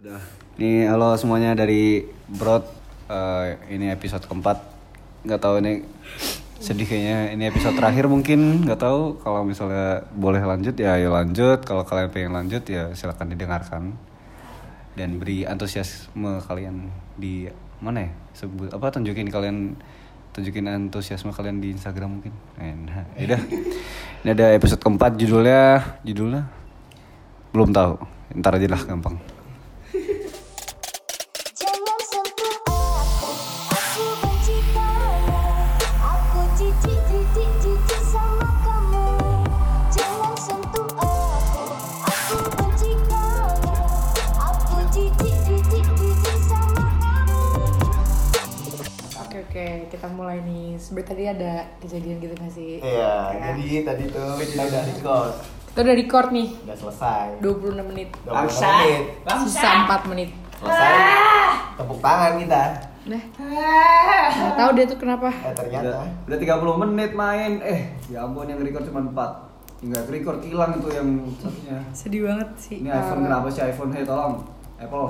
Udah. Nih halo semuanya dari Brod. Eh, ini episode keempat. Nggak tahu ini sedih kayaknya. Ini episode terakhir mungkin. Nggak tahu kalau misalnya boleh lanjut ya ayo lanjut. Kalau kalian pengen lanjut ya silakan didengarkan. Dan beri antusiasme kalian di mana ya? Sebut apa tunjukin kalian tunjukin antusiasme kalian di Instagram mungkin. Nah, udah. Ini ada episode keempat judulnya judulnya belum tahu. Ntar aja lah gampang. Nih. Sebenarnya tadi ada kejadian gitu gak sih? Iya, Kayak- jadi tadi tuh kita udah record, Kita udah record nih, udah selesai. 26 menit. 20 menit. Sisa 4 menit. Selesai. Tepuk tangan kita. Nah, nggak tahu dia tuh kenapa. Eh ternyata. Udah, udah 30 menit main. Eh, ya ampun yang record cuma 4. Enggak record hilang itu yang satunya. Sedih banget sih. Ini iPhone Uh, kenapa sih iPhone? Hey tolong. Apple.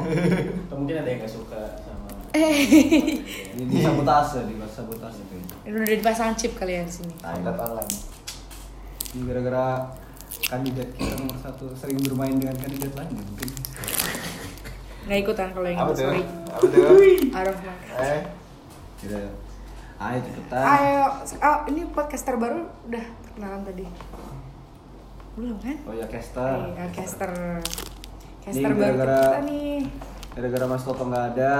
Atau mungkin ada yang gak suka sama Ini di sabotase, di sabotase itu. Ini udah dipasang chip kalian di sini. Angkat online. Ini gara-gara kandidat kita nomor satu sering bermain dengan kandidat lain ya mungkin. Nggak ikutan kalau yang Apa tuh? sorry. Apa tuh? Eh, Kita Ayo cepetan. Ayo, oh, ini podcaster baru udah kenalan tadi. Belum kan? Oh ya caster. Iya, caster. Caster baru gara-gara- kita nih. Gara-gara Mas Toto nggak ada,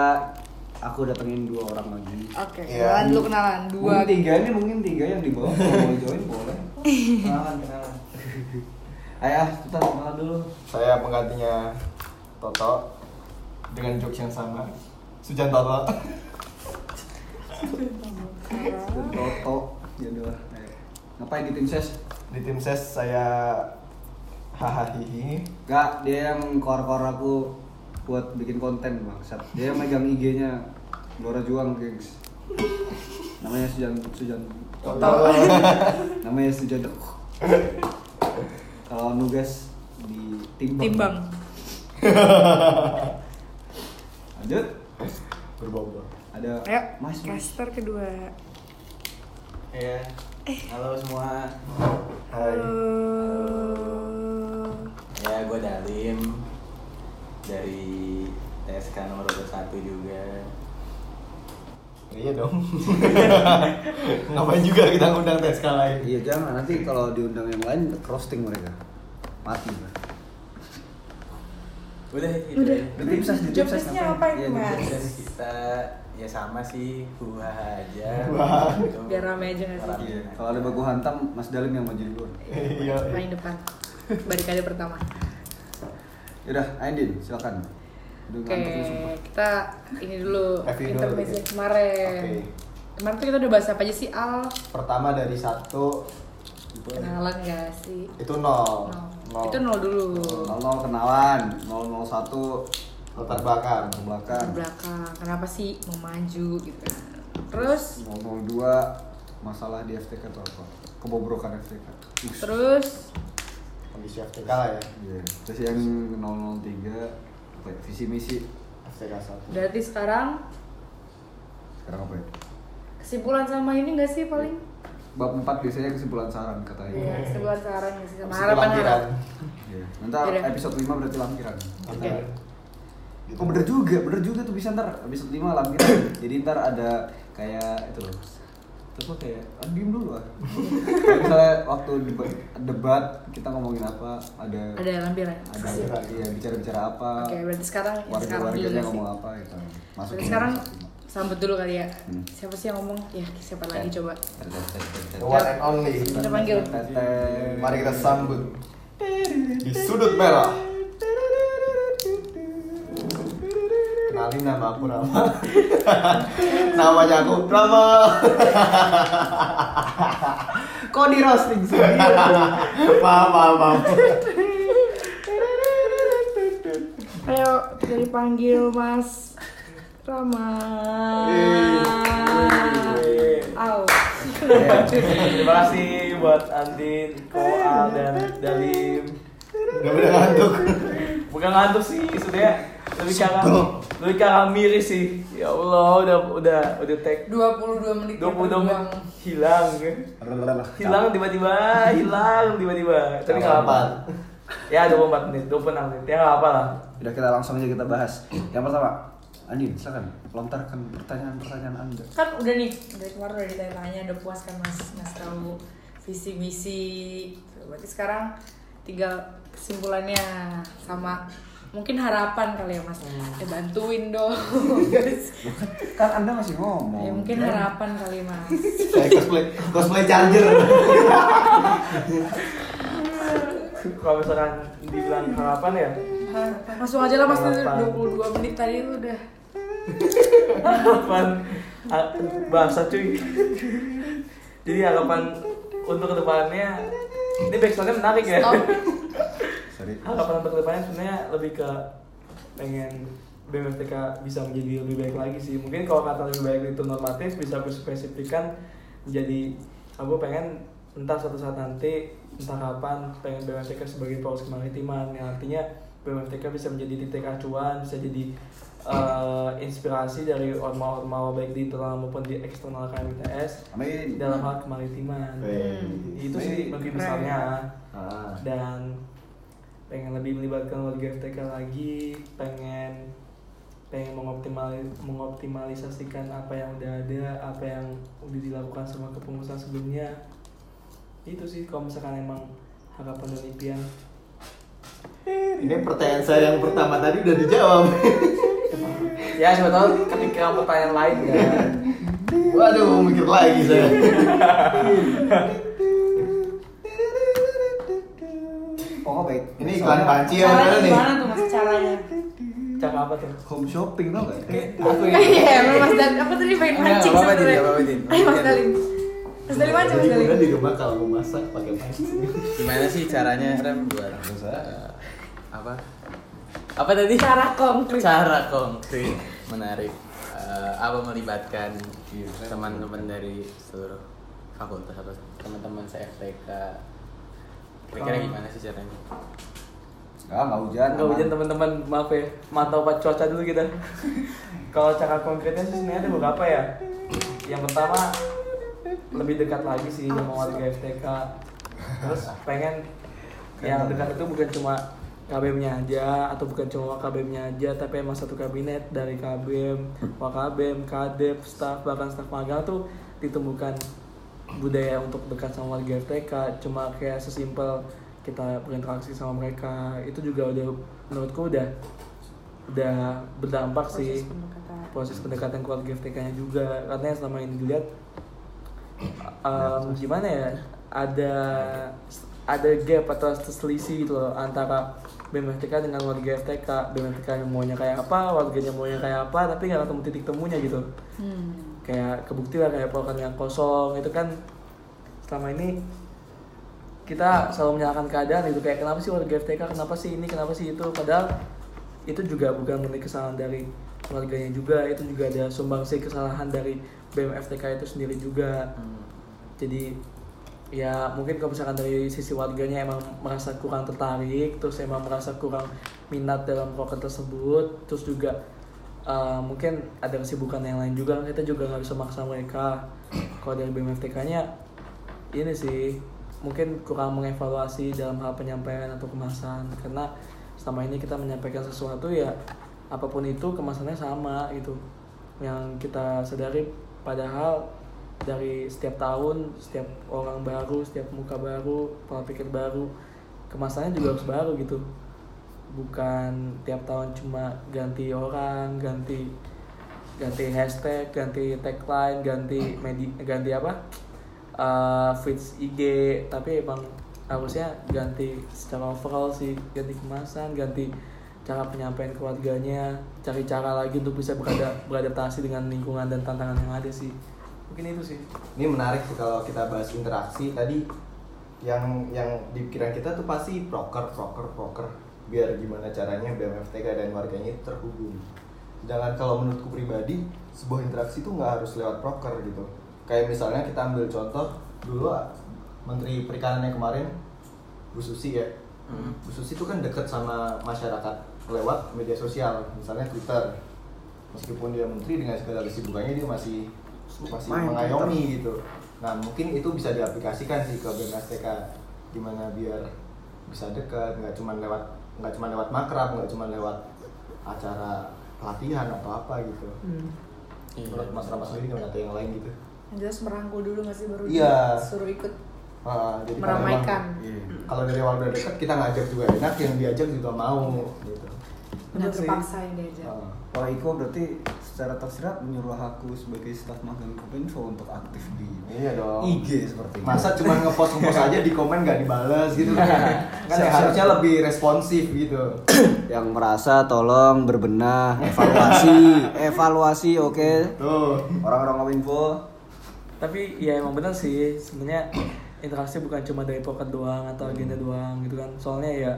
aku datengin dua orang lagi. Oke, Iya. kenalan dulu kenalan. Dua Mungkin tiga ini mungkin tiga yang di bawah mau join boleh. Kenalan kenalan. Ayo ah, kita kenalan dulu. saya penggantinya Toto dengan jokes yang sama. Sujan Toto. Toto, ya udah. Ngapain di tim ses? Di tim ses saya hahaha Gak, dia yang kor-kor aku buat bikin konten bangsat. Dia yang megang IG-nya Gelora Juang, gengs. Namanya Sujan Sujan. Toto. Namanya Sujan. Kalau nugas di timbang. timbang. Lanjut. Berbau Ada Ayo, Mas Mas. caster kedua. Ya, halo semua Hai. Halo. Ya, gue Dalim Dari TSK nomor 21 juga Iya dong. Ngapain juga kita ngundang tes lain? Iya jangan nanti kalau diundang yang lain roasting mereka. Mati lah. Udah, gitu Udah. ya. Di tim ses di tim ses Jobdesknya apa itu, di Mas? kita ya sama sih, huha aja Wah. Gitu. Biar rame aja nggak sih? Iya, kalau ada baku hantam Mas Dalim yang maju duluan. Iya. Paling depan. Barikade pertama. Yaudah, Aindin, silakan. Oke, sumpah. kita ini dulu intermezzo dikit. kemarin. Oke. Kemarin tuh kita udah bahas apa aja sih Al? Pertama dari satu Kenalan gak sih? itu nol. Nol. Itu nol dulu. 00 kenalan, 001 Latar belakang. Di belakang, belakang. Kenapa sih mau maju gitu kan? Terus 002 masalah di FTK atau apa? Kebobrokan FTK. Us. terus Kondisi FTK lah ya. Iya. Terus yang 003 apa ya? Visi misi. FTK satu. berarti sekarang Sekarang apa ya? kesimpulan sama ini gak sih paling? Bab 4 biasanya kesimpulan saran katanya. Iya, kesimpulan gak sih sama harapan harapan. Iya. Nanti Yaudah. episode 5 berarti lampiran. Oke. Gitu. Oh bener juga, bener juga tuh bisa ntar episode 5 lampiran. Jadi ntar ada kayak itu loh. Lo kayak, ah, diem dulu ah. Kayak misalnya waktu debat, debat kita ngomongin apa, ada Ada lampiran. ada Lampiran. iya bicara-bicara apa. Oke, berarti sekarang yang sekarang sih? ngomong apa gitu. Masuk Berarti sekarang sambut dulu kali ya. Hmm. Siapa sih yang ngomong? Ya, siapa lagi coba? One and only. Kita panggil. Mari kita sambut di sudut merah. Kenalin nama aku Rama. Namanya aku Rama. Kok di roasting sih? maaf, maaf, maaf. Ayo, dari panggil Mas Rama. Au. Terima kasih buat Andin, Koal, dan Dalim Gak boleh ngantuk. Bukan ngantuk sih, sebenarnya lebih kakak lebih kakak miris sih. Ya Allah udah udah udah tag 22 menit 22 menit hilang kan? Hilang tiba-tiba hilang tiba-tiba. Tapi nggak apa ya 24 menit 26 menit. Ya nggak apa lah. Udah kita langsung aja kita bahas. Yang pertama, Andin, silakan lontarkan pertanyaan-pertanyaan Anda. kan udah nih dari kemarin udah ditanya-tanya udah puas kan mas? Mas tahu visi misi berarti sekarang tinggal kesimpulannya sama mungkin harapan kali ya mas. Eh bantuin dong. Kan Anda masih ngomong. ya mungkin harapan kali mas. Kayak cosplay cosplay charger. kalau misalkan dibilang harapan ya? Harapan. langsung aja lah mas. Harapan. 22 menit tadi itu udah. Harapan. Ah, bahasa cuy. Jadi harapan untuk ke depannya ini backstory menarik ya Oh. Sorry. harapan untuk ke depannya sebenarnya lebih ke pengen BMFTK bisa menjadi lebih baik lagi sih mungkin kalau kata lebih baik itu normatif bisa aku spesifikkan menjadi aku pengen entah suatu saat nanti entah kapan pengen BMFTK sebagai poros kemaritiman yang artinya BMFTK bisa menjadi titik acuan bisa jadi eh, inspirasi dari orma-orma baik di internal maupun di eksternal KMITS Amin. dalam hal kemaritiman Wih. itu sih lebih besarnya Ah. dan pengen lebih melibatkan warga FTK lagi pengen pengen mengoptimal mengoptimalisasikan apa yang udah ada apa yang udah dilakukan sama kepengurusan sebelumnya itu sih kalau misalkan emang harapan dan impian Ini pertanyaan saya yang pertama tadi udah dijawab. ya siapa tahu ketika pertanyaan lain kan Waduh, mikir lagi saya. Oh baik. Ini iklan panci ya nih? gimana tuh mas caranya cara apa tuh Home shopping tau gak? aku iya emang mas dan apa tadi Enggak, mancing sebenarnya nggak apa-apa, Din. ayo mas. Dalim mas Dalim aja mas Jadi Dalim gue di rumah kalau mau masak pakai panci. Gimana sih caranya Rem buat apa? Apa tadi? cara konkret Cara konkret menarik eh, apa melibatkan teman-teman dari seluruh fakultas atau teman-teman CFTK. Kira-kira Oh. gimana sih caranya? Enggak, enggak hujan. Enggak hujan teman-teman, maaf ya. Mantau pak cuaca dulu kita. Kalau cara konkretnya sih sebenarnya ada beberapa ya. Yang pertama lebih dekat lagi sih sama warga FTK. Terus pengen yang dekat itu bukan cuma KBM-nya aja atau bukan cuma KBM-nya aja tapi emang satu kabinet dari KBM, WKBM, KDEP, staff bahkan staff magang tuh ditemukan budaya untuk dekat sama warga FTK cuma kayak sesimpel kita berinteraksi sama mereka itu juga udah menurutku udah udah berdampak sih. Proses pendekatan. proses pendekatan keluarga FTK-nya juga. Karena yang selama ini dilihat em, gimana ya ada ada gap atau selisih gitu loh antara BMFTK dengan warga FTK BMFTK yang maunya kayak apa warganya maunya kayak apa tapi nggak ketemu titik temunya gitu. Hmm. Kayak kebukti lah kayak program yang kosong. Itu kan selama ini kita selalu menyalahkan keadaan gitu. Kayak kenapa sih warga FTK kenapa sih ini? Kenapa sih itu? Padahal itu juga bukan murni kesalahan dari warganya juga. Itu juga ada sumbangsi kesalahan dari BMFTK itu sendiri juga. Jadi ya mungkin kalau misalkan dari sisi warganya emang merasa kurang tertarik terus emang merasa kurang minat dalam proker tersebut terus juga uh, mungkin ada kesibukan yang lain juga kita juga nggak bisa maksa mereka. Kalau dari BMFTK nya ini sih mungkin kurang mengevaluasi dalam hal penyampaian atau kemasan. Karena selama ini kita menyampaikan sesuatu ya apa pun itu kemasannya sama gitu. Yang kita sadari padahal dari setiap tahun setiap orang baru setiap muka baru pola pikir baru kemasannya juga harus baru gitu bukan tiap tahun cuma ganti orang ganti ganti hashtag ganti tagline ganti medi ganti apa? Uh, feeds IG tapi emang harusnya ganti secara overall sih ganti kemasan ganti cara penyampaian keluarganya cari cara lagi untuk bisa berada, beradaptasi dengan lingkungan dan tantangan yang ada sih. Mungkin itu sih. Ini menarik sih kalau kita bahas interaksi. Tadi yang yang di pikiran kita tuh pasti proker proker proker biar gimana caranya BMFTK dan warganya itu terhubung. Sedangkan kalau menurutku pribadi sebuah interaksi tuh nggak harus lewat proker gitu. Kayak misalnya kita ambil contoh dulu Menteri Perikanan yang kemarin Bu Susi ya. Hmm. Bu Susi tuh kan deket sama masyarakat lewat media sosial misalnya Twitter meskipun dia menteri dengan segala kesibukannya dia masih masih Main mengayomi gitu nah mungkin itu bisa diaplikasikan sih ke BMSTK gimana biar bisa dekat nggak cuma lewat nggak cuma lewat makrab nggak cuma lewat acara pelatihan atau apa gitu Hmm. menurut Mas Rama sendiri gimana atau yang lain gitu Yang jelas merangkul dulu nggak sih baru Iya. suruh ikut Ah, jadi meramaikan. Iya. kalau dari awal udah dekat kita ngajak juga enak yang diajak juga mau gitu terpaksa yang diajak. Ah. Kalau Iko berarti secara tersirat menyuruh aku sebagai staf magang Kominfo untuk aktif di Iya dong. IG seperti itu. Masa cuma ngepost ngepost aja di komen gak dibales gitu kan? kan Siap-siap. harusnya lebih responsif gitu. yang merasa tolong berbenah, evaluasi, evaluasi oke. Tuh. Orang-orang Kominfo tapi ya emang bener sih sebenarnya interaksi bukan cuma dari pocket doang atau agenda doang gitu kan soalnya ya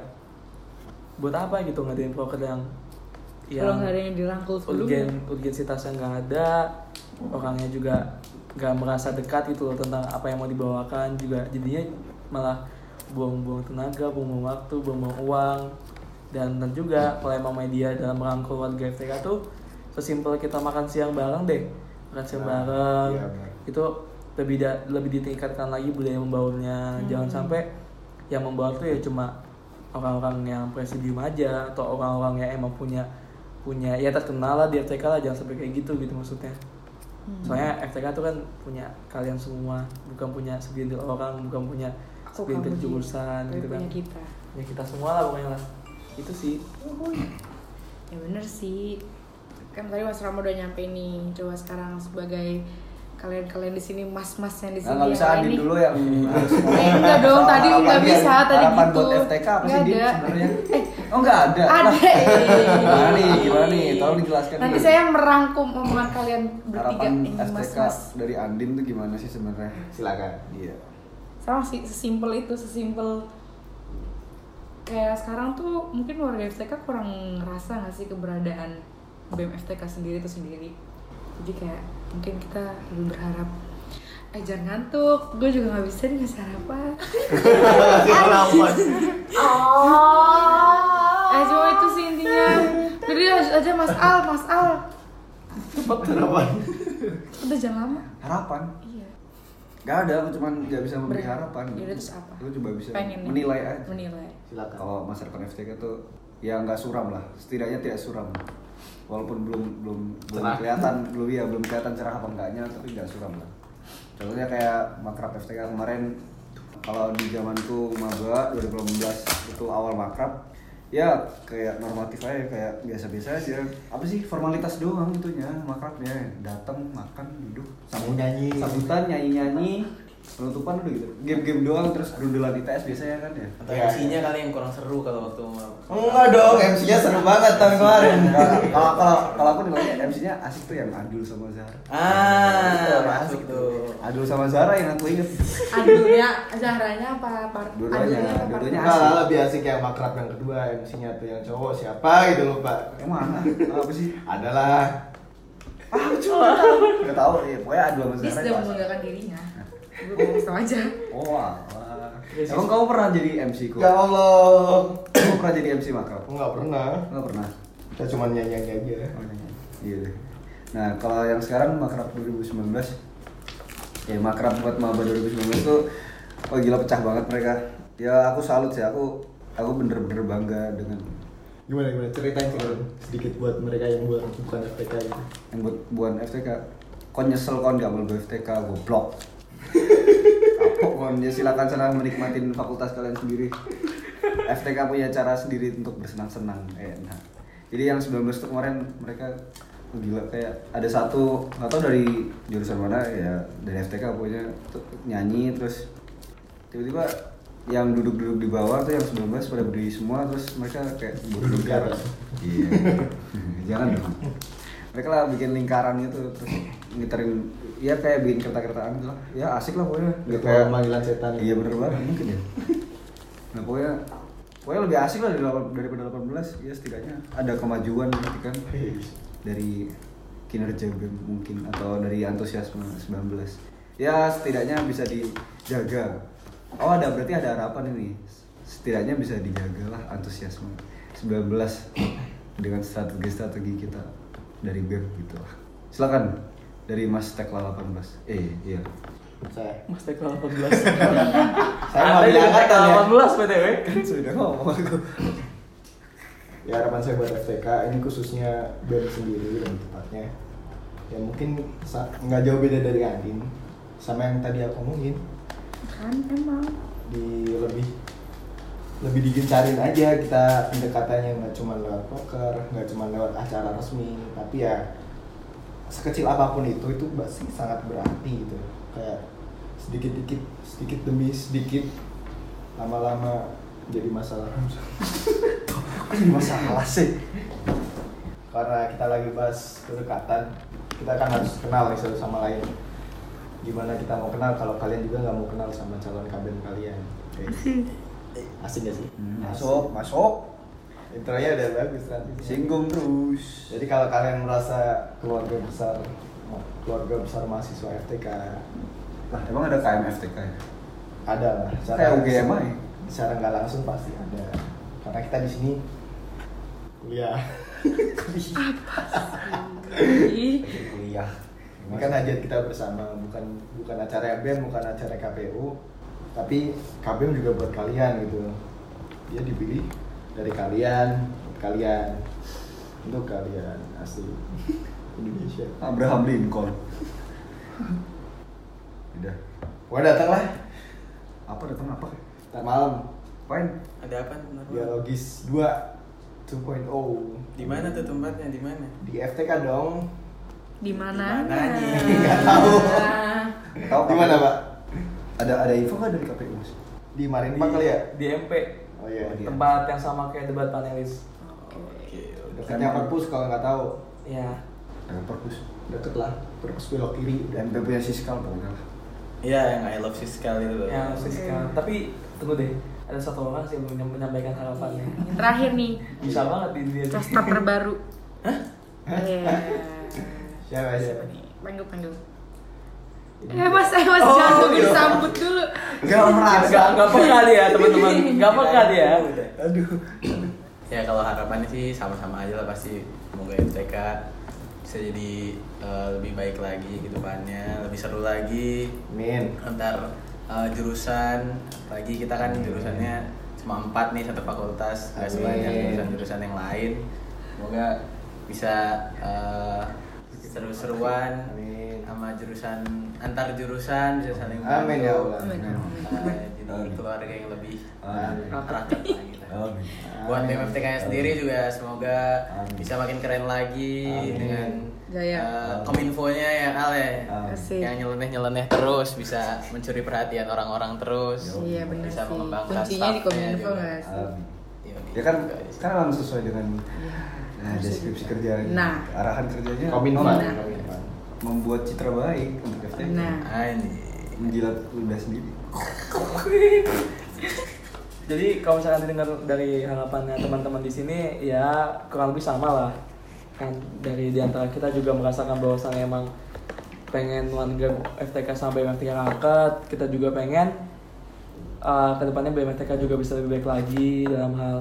buat apa gitu ngadain pocket yang Kalau nggak ada yang dirangkul urgen sebelumnya. urgensitasnya nggak ada orangnya juga nggak merasa dekat gitu loh tentang apa yang mau dibawakan juga jadinya malah buang-buang tenaga buang-buang waktu buang-buang uang. Dan dan juga kalau emang media dalam merangkul warga FTK tuh sesimpel kita makan siang bareng deh makan siang Nah, bareng. iya, benar. itu lebih da- lebih ditingkatkan lagi budaya membaurnya. Jangan sampai yang membaur tuh ya cuma orang-orang yang presidium aja atau orang-orang yang emang punya punya ya terkenal lah di FTK lah jangan sampai kayak gitu gitu maksudnya soalnya FTK tuh kan punya kalian semua bukan punya segelintir orang bukan punya segelintir jurusan gitu kan punya kita. ya kita semua lah pokoknya lah itu sih Ya bener sih. Kan tadi Mas Rama udah nyampe nih. Coba sekarang sebagai kalian-kalian di sini mas-mas yang di sini. Nah, nggak bisa ini. dulu yang harus Eh, enggak dong, tadi harapan nggak dia- bisa tadi harapan gitu. buat FTK apa sih sebenarnya? Oh nggak ada. Ada. Eh. Gimana nih? Gimana nih? Tolong dijelaskan Nanti saya merangkum omongan kalian bertiga harapan FTK dari Andin tuh gimana sih sebenarnya? Silakan. Iya. Sama sih sesimpel itu, sesimpel kayak sekarang tuh mungkin warga FTK kurang ngerasa nggak sih keberadaan BEM FTK sendiri itu sendiri. Jadi kayak mungkin kita lebih berharap eh jangan ngantuk, gue juga nggak bisa nih ngasih harapan. Kasih harapan. Eh cuma itu sih intinya. Jadi aja Mas Al, Mas Al. Harapan. Udah jangan lama. Harapan? Iya. Gak ada, aku cuma gak bisa memberi Ber- harapan. Yaudah, terus apa? Aku coba bisa Pengen nih. menilai aja. Menilai. Silakan. Kalau masa depan FTK tuh ya nggak suram lah, setidaknya tidak suram. Walaupun belum belum belum Cerah. kelihatan, belum ya belum kelihatan cerah apa enggaknya, tapi nggak suram lah. Contohnya kayak makrab FTK kemarin, kalau di zamanku maba 2018 itu awal makrab, ya kayak normatif aja kayak biasa-biasa aja. Apa sih formalitas doang itunya makrabnya, datang makan duduk Sambil nyanyi. sambutan nyanyi-nyanyi penutupan udah gitu game-game doang terus grundelan ITS biasanya kan ya Atau Iya. MC-nya kali yang kurang seru kalau waktu Enggak dong, MC-nya seru banget tahun kemarin. Kalau kalau kalau aku nilainya MC-nya asik tuh yang Adul sama Zara. Ah, masuk tuh. Adul sama Zara yang aku inget. Aduhnya, Zahranya apa part? Dua-duanya, dua-duanya. Enggak lah, lebih asik yang makrab yang kedua MC-nya tuh yang cowok siapa gitu lupa. Emang mana? Apa sih? Adalah Ah, cuma Gak tau, ya pokoknya Adul sama Dia Zara. sudah itu asik. membanggakan dirinya. Gue ngomong sama aja. Oh, alah. Emang kamu pernah jadi MC kok? Ya Allah. Kamu pernah jadi MC makrab? Enggak pernah. Enggak pernah. Kita cuma nyanyi-nyanyi aja. Iya deh. Nah, kalau yang sekarang makrab 2019 ya makrab buat maba 2019 tuh oh gila pecah banget mereka. Ya aku salut sih, aku aku bener-bener bangga dengan Gimana gimana ceritain ceritain sedikit buat mereka yang buat bukan FPK gitu. yang buat buan FTK. Kon nyesel kon gak mau FTK goblok. Kon ya silakan sana menikmatin fakultas kalian sendiri. FTK punya cara sendiri untuk bersenang-senang. Eh, nah. Jadi yang 19 itu kemarin mereka oh, gila kayak ada satu nggak tahu dari jurusan mana ya dari FTK punya nyanyi terus tiba-tiba yang duduk-duduk di bawah tuh yang 19 pada berdiri semua terus mereka kayak Duduk di atas. Iya. Jangan dong. Mereka lah bikin lingkaran gitu terus ngiterin ya kayak bikin kereta-kertaan gitu lah. Ya asik lah pokoknya. Nggak kayak panggilan setan. Iya bener banget mungkin ya. Nah pokoknya pokoknya lebih asik lah dari daripada 18 ya setidaknya ada kemajuan gitu kan dari kinerja BEM mungkin atau dari antusiasme 19 ya setidaknya bisa dijaga oh ada berarti ada harapan ini setidaknya bisa dijaga lah antusiasme 19 dengan strategi-strategi kita dari BEM gitu lah. Silakan dari Mas Tekla 18. Eh, iya. Saya. Mas Tekla 18. Saya mau Tekla ya. 18 BTW. Kan sudah ngomong aku. Ya harapan saya buat FTK ini khususnya BEM sendiri dan tepatnya ya mungkin nggak jauh beda dari Andin sama yang tadi aku omongin kan emang di lebih lebih digencarin aja kita pendekatannya nggak cuma lewat poker nggak cuma lewat acara resmi tapi ya sekecil apa pun itu itu pasti sangat berarti gitu kayak sedikit sedikit sedikit demi sedikit lama-lama jadi masalah jadi masalah sih? karena kita lagi bahas kedekatan kita kan harus kenal nih satu sama lain gimana kita mau kenal kalau kalian juga nggak mau kenal sama calon kabin kalian Oke. asik gak sih Hmm, Masuk, masuk. Intronya udah bagus nanti Singgung terus. jadi kalau kalian merasa keluarga besar keluarga besar mahasiswa FTK Lah, emang ada KMFTK ya? ada lah Kayak UGM aja. secara nggak langsung pasti ada karena kita di sini kuliah Ih, Kuliah. Ini kan hajat kita bersama, bukan bukan acara BEM, bukan acara KPU, tapi KBM juga buat kalian gitu. Dia dipilih dari kalian, kalian, untuk kalian asli Indonesia. Abraham Lincoln. Udah. Wah datang lah, Apa datang apa? tak malam, Apain? Ada apa? Biologis 2 2.0 Di mana tuh tempatnya? Di mana? di FTK dong. di mana? Nggak tahu. Tahu Di mana pak? Ada ada info nggak dari KPU mas? Di Marinpa kali ya? Di MP. Oh iya. Oh, di- Tempat yang sama kayak debat panelis. Oke. Dekatnya perpus kalau nggak tahu. Ya. Ada perpus. Deket lah, perpus belok kiri. Dan MP punya siskal pokoknya lah. Iya, yang I love Siskal itu loh. Yang fiskal. Tapi tunggu deh. Ada satu orang sih yang menyampaikan harapannya. Yang terakhir nih, Bisa banget di dia. Costar terbaru. Iya. Siapa siapa? nih? Panggil panggil. Eh mas, eh mas Oh, jangan iya. disambut dulu. Gak merasa. Gak, gak peka dia teman-teman. Gak peka dia. Aduh. Ya kalau harapannya sih sama-sama aja lah pasti semoga MTK bisa jadi eh, lebih baik lagi ke depannya, lebih seru lagi Min. antar eh, jurusan. Lagi kita kan jurusannya cuma empat nih satu fakultas, Amin. sebanyak jurusan-jurusan yang lain. Semoga bisa eh, seru-seruan Amin. sama jurusan antar jurusan bisa saling Amin ya Allah. Amin. Jadi Amin. keluarga yang lebih Amin. rakyat lah kita. Amin. Buat BMFTK nya sendiri juga semoga Amin. bisa makin keren lagi Amin. dengan Jaya. eh, kominfonya ya Ale Amin. Asik. yang nyeleneh nyeleneh terus bisa mencuri perhatian orang-orang terus Iya benar bisa sih. mengembangkan Kuncinya di kominfo? Amin. Iya, Ya kan gitu memang sesuai dengan nah, deskripsi kerjanya. Nah. arahan kerjanya Kominfo. Nah. Membuat citra baik untuk FTK. Nah. Anjir. Menjilat ludah sendiri. Jadi kalau misalkan didengar dari harapannya teman-teman di sini ya kurang lebih sama lah kan dari di antara kita juga merasakan bahwasannya emang pengen warga FTK sampai BMTK angkat kita juga pengen uh, ke depannya BMTK juga bisa lebih baik lagi dalam hal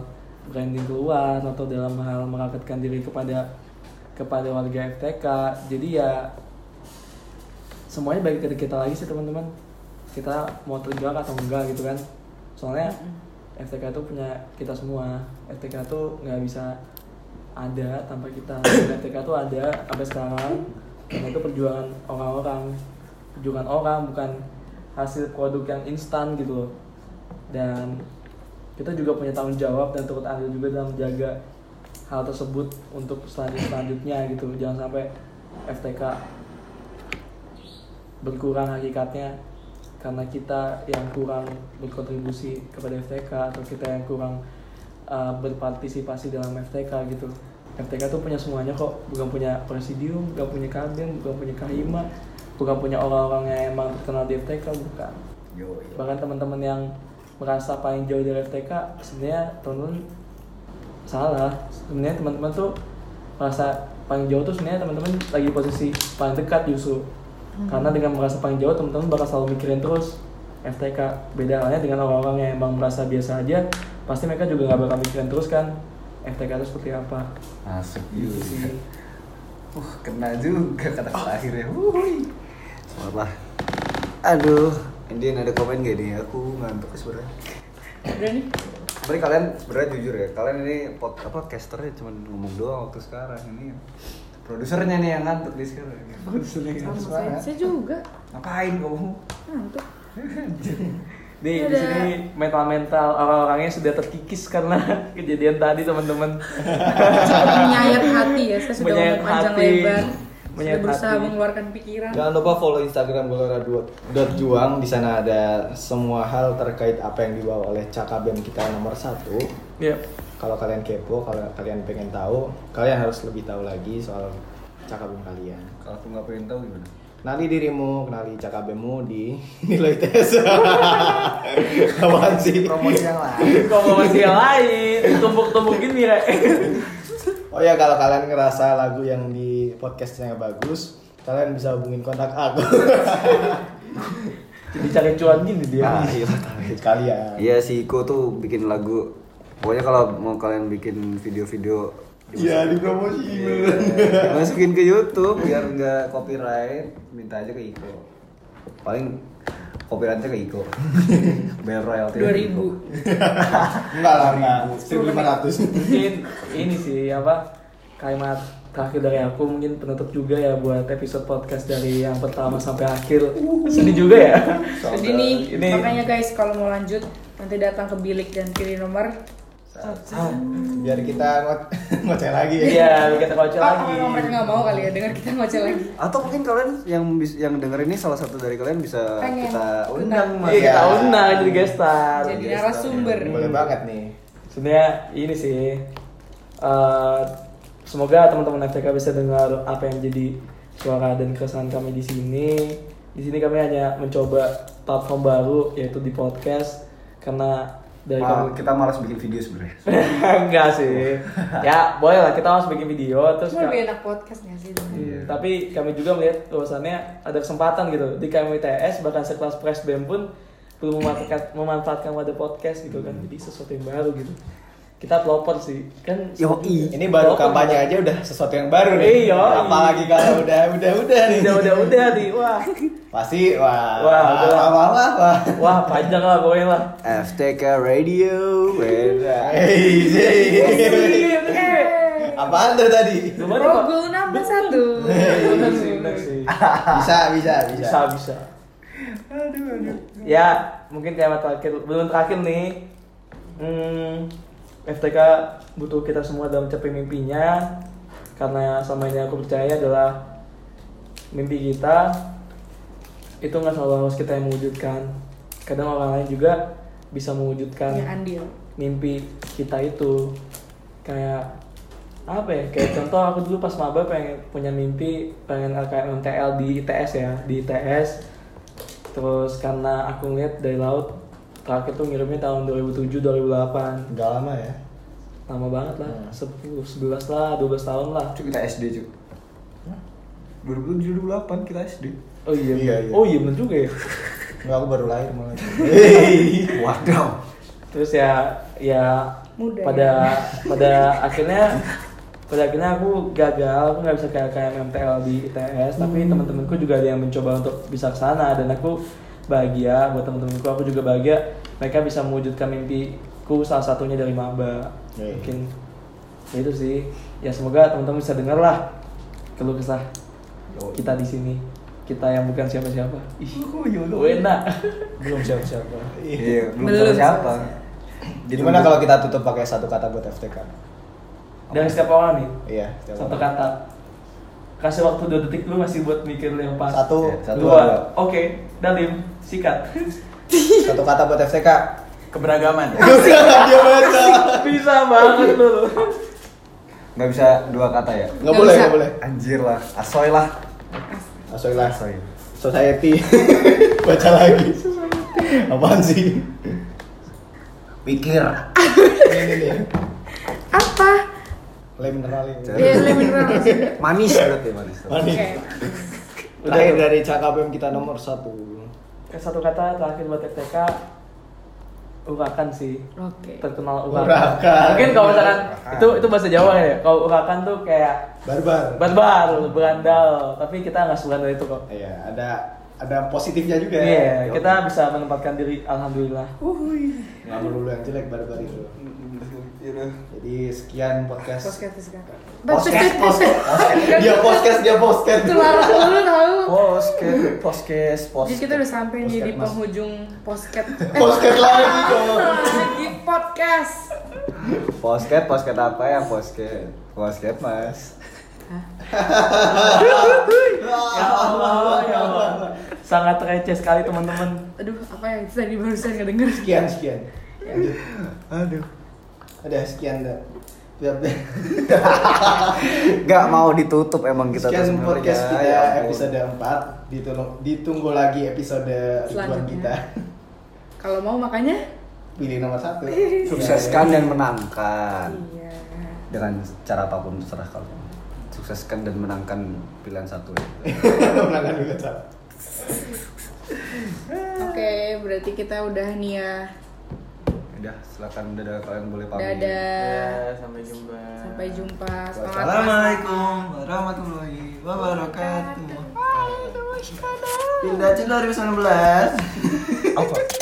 branding keluar atau dalam hal merakatkan diri kepada kepada warga FTK jadi ya semuanya balik ke kita lagi sih teman-teman. Kita mau tergerak atau enggak gitu kan. Soalnya FTK itu punya kita semua. FTK tuh nggak bisa ada tanpa kita. FTK tuh ada sampai sekarang. Karena itu perjuangan orang-orang. Perjuangan orang bukan hasil produk yang instan gitu loh. Dan kita juga punya tanggung jawab dan turut andil juga dalam menjaga hal tersebut untuk selanjut selanjutnya gitu. Jangan sampai FTK berkurang hakikatnya karena kita yang kurang berkontribusi kepada FTK atau kita yang kurang uh, berpartisipasi dalam FTK gitu. FTK tuh punya semuanya kok, bukan punya presidium, bukan punya kabin, bukan punya kahima, bukan punya orang-orang yang emang terkenal di FTK, bukan. Yo. Bahkan teman-teman yang merasa paling jauh dari FTK, sebenarnya teman-teman salah. Sebenarnya teman-teman tuh merasa paling jauh tuh sebenarnya teman-teman lagi di posisi paling dekat justru. Karena dengan merasa paling jauh teman-teman bakal selalu mikirin terus FTK. Beda halnya dengan orang-orang yang emang merasa biasa aja, pasti mereka juga nggak bakal mikirin terus kan. FTK itu seperti apa Asik gitu juga. sih Uh, kena juga kata terakhirnya. Wuih. Selamat lah. Aduh, Indian ada komen gak nih? Aku ngantuk sebenarnya. Nih. Tapi kalian sebenarnya jujur ya, kalian ini pot apa casternya cuma ngomong doang waktu sekarang ini. Produsernya nih yang ngantuk di sekarang. Produsernya yang Sama ngantuk saya, saya juga. Ngapain kamu? Ngantuk. Nih di Ada. sini mental-mental orang-orangnya sudah terkikis karena kejadian tadi teman-teman. Menyayat hati ya. Saya sudah Menyayat panjang hati. lebar. Menyayat Sudah berusaha hati. mengeluarkan pikiran. Jangan lupa follow Instagram Gelora.juang Di sana ada semua hal terkait apa yang dibawa oleh Cakabem kita nomor satu. Ya. Kalau kalian kepo, kalau kalian pengen tahu, kalian harus lebih tahu lagi soal Cakabem kalian. Kalau aku nggak pengen tahu gimana? Kenali dirimu, kenali Cakabemmu di nilai tes. Apaan sih? Promosi yang lain. Masih yang lain, tumpuk-tumpuk gini ya. Oh ya kalau kalian ngerasa lagu yang di podcastnya bagus, kalian bisa hubungin kontak aku. Jadi cari cuan gini dia. Ah, iya. Kalian. Iya si Iko tuh bikin lagu. Pokoknya kalau mau kalian bikin video-video Iya dipromosi. masukin ke YouTube biar nggak copyright, minta aja ke Iko. Paling copyrightnya ke Iko. Bayar royalti. 2000. Enggak lah, enggak. 1500. Mungkin ini sih apa kalimat terakhir dari aku mungkin penutup juga ya buat episode podcast dari yang pertama sampai akhir. Sedih juga ya. Jadi nih, Ini- makanya guys kalau mau lanjut nanti datang ke bilik dan pilih nomor Biar kita ngoceh lagi ya. Iya, kita Oh, lagi. oh, mereka nggak mau kali ya dengar kita ngoceh lagi. Atau mungkin kalian yang yang denger ini salah satu dari kalian bisa Pengen kita undang. Iya, kita Iya. undang jadi guest star. Jadi narasumber. Boleh banget nih. Sebenarnya ini sih eh, semoga teman-teman FTK bisa dengar apa yang jadi suara dan keresahan kami di sini. Di sini kami hanya mencoba platform baru yaitu di podcast karena dari Mal- kami kita malas bikin video sebenarnya. enggak sih. Ya, boleh lah kita harus bikin video terus Cuma lebih enak podcast nggak sih? Hmm, Iya. Tapi kami juga melihat bahwasannya ada kesempatan gitu di KMITS bahkan sekelas Press BEM pun belum memanfaatkan memanfaatkan wadah podcast gitu kan. Jadi sesuatu yang baru gitu. Kita pelopor sih. Kan Yoi. Ini baru pelopor. kampanye aja udah sesuatu yang baru nih. Iya. Apalagi kalau udah udah udah nih. Udah udah udah nih. Wah. Pasti wah. Wah, udah. wah, wah, wah, wah. Wah, panjang lah pokoknya lah. FTK Radio. beda. Apaan tuh tadi? Rogul nambah satu. Bisa, bisa, bisa. Bisa, bisa. Ya, mungkin kayak terakhir, belum terakhir nih. Hmm, FTK butuh kita semua dalam mencapai mimpinya. Karena selama ini aku percaya adalah mimpi kita itu nggak selalu harus kita yang mewujudkan. Kadang orang lain juga bisa mewujudkan andil. mimpi kita itu kayak apa ya kayak contoh aku dulu pas maba pengen punya mimpi pengen LKM MTL di ITS ya di ITS terus karena aku ngeliat dari laut terakhir tuh ngirimnya tahun 2007 2008 Udah lama ya. lama banget lah Hmm. 10 11 lah 12 tahun lah Cuk kita SD cuk. 2007 2008 kita SD. oh iya Iya, iya. oh iya bener juga ya Enggak, aku baru lahir malah. Waduh. terus ya ya Muda pada ya. pada akhirnya pada akhirnya aku gagal aku nggak bisa kayak kayak MTL di ITS tapi teman-temanku juga ada yang mencoba untuk bisa ke sana dan aku bahagia buat teman-temanku aku juga bahagia mereka bisa mewujudkan mimpiku salah satunya dari maba. Iya. mungkin ya itu sih. Ya semoga teman-teman bisa dengar lah keluh kesah kita di sini. Kita yang bukan siapa-siapa. Ih enak? Belum siapa-siapa. Iya, belum Belum tahu siapa. Gimana kalau kita tutup pakai satu kata buat FTK? dari setiap orang nih? Iya, setiap satu orang. kata kasih waktu dua detik dulu masih buat mikir yang pas Satu, Ya, satu, dua dua. oke dalim sikat satu kata buat FTK. Keberagaman. Dia baca. bisa banget lu Nggak bisa dua kata ya? Nggak Nggak boleh, nggak boleh. Anjir lah, asoy lah. Asoy lah. Asoy. Society. Baca lagi. Apaan sih? Pikir. Ini nih. Apa? Le mineral ini. Ya, le mineral maksudnya. Manis berarti manis. Manis. Oke. Terakhir dari Cakabem kita nomor satu. satu kata terakhir buat FTK urakan sih Oke. terkenal urakan. Urakan. Mungkin kalau misalkan Urakan. itu itu bahasa Jawa ya. Kalau urakan tuh kayak Barbar. barbar, berandal. Tapi kita nggak seberandal itu kok. Iya, ada ada positifnya juga Iya, ya. kita bisa menempatkan diri alhamdulillah. nggak melulu yang jelek barbar itu. Jadi sekian podcast. Podcast sekarang. Podcast, podcast, podcast. Dia podcast, dia podcast. Itu larang dulu tahu. Podcast, podcast, Jadi kita udah sampai nih di Podcast, penghujung podcast. Podcast lagi dong. Lagi podcast. Posket, posket apa ya posket? Posket mas. Ya Allah, ya Allah. Sangat receh sekali teman-teman. Aduh, apa yang tadi barusan nggak denger? Sekian, sekian. Lanjut. Aduh. Udah sekian dah. Udah, udah. Gak mau ditutup emang kita Sekian podcast kita Ya episode 4 ditunggu, ditunggu lagi episode Selanjutnya. kita Kalau mau makanya pilih nomor satu Sukseskan dan menangkan. iya. Dengan cara apa pun terserah kalian. Sukseskan dan menangkan pilihan satu. menangkan juga satu Oke, berarti kita udah nih ya. Udah, silakan dadah kalian boleh pamit. Dadah. Ya, sampai jumpa. Sampai jumpa. Assalamualaikum warahmatullahi wabarakatuh Pindah Cinta 2019 Apa?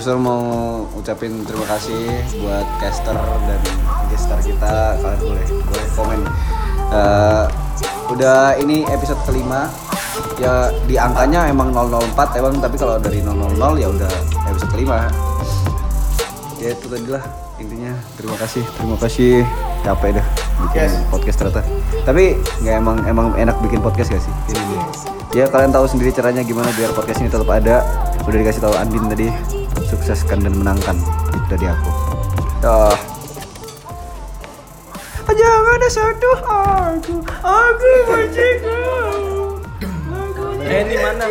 Produser mau ucapin terima kasih buat caster dan gestar kita. Kalian boleh boleh komen. Eh, udah ini episode kelima. Ya di angkanya emang 004 emang tapi kalau dari 000 ya udah episode kelima. Ya itu tadi lah intinya. Terima kasih, terima kasih. Capek dah bikin Yes. podcast ternyata. Tapi nggak emang emang enak bikin podcast gak sih? Ini. Ya kalian tahu sendiri caranya gimana biar podcast ini tetap ada. Udah dikasih tahu Andin tadi. Sukseskan dan menangkan. Itu dari aku. Dah. Jangan ada satu aku, aku benci kau. Eh, ini mana?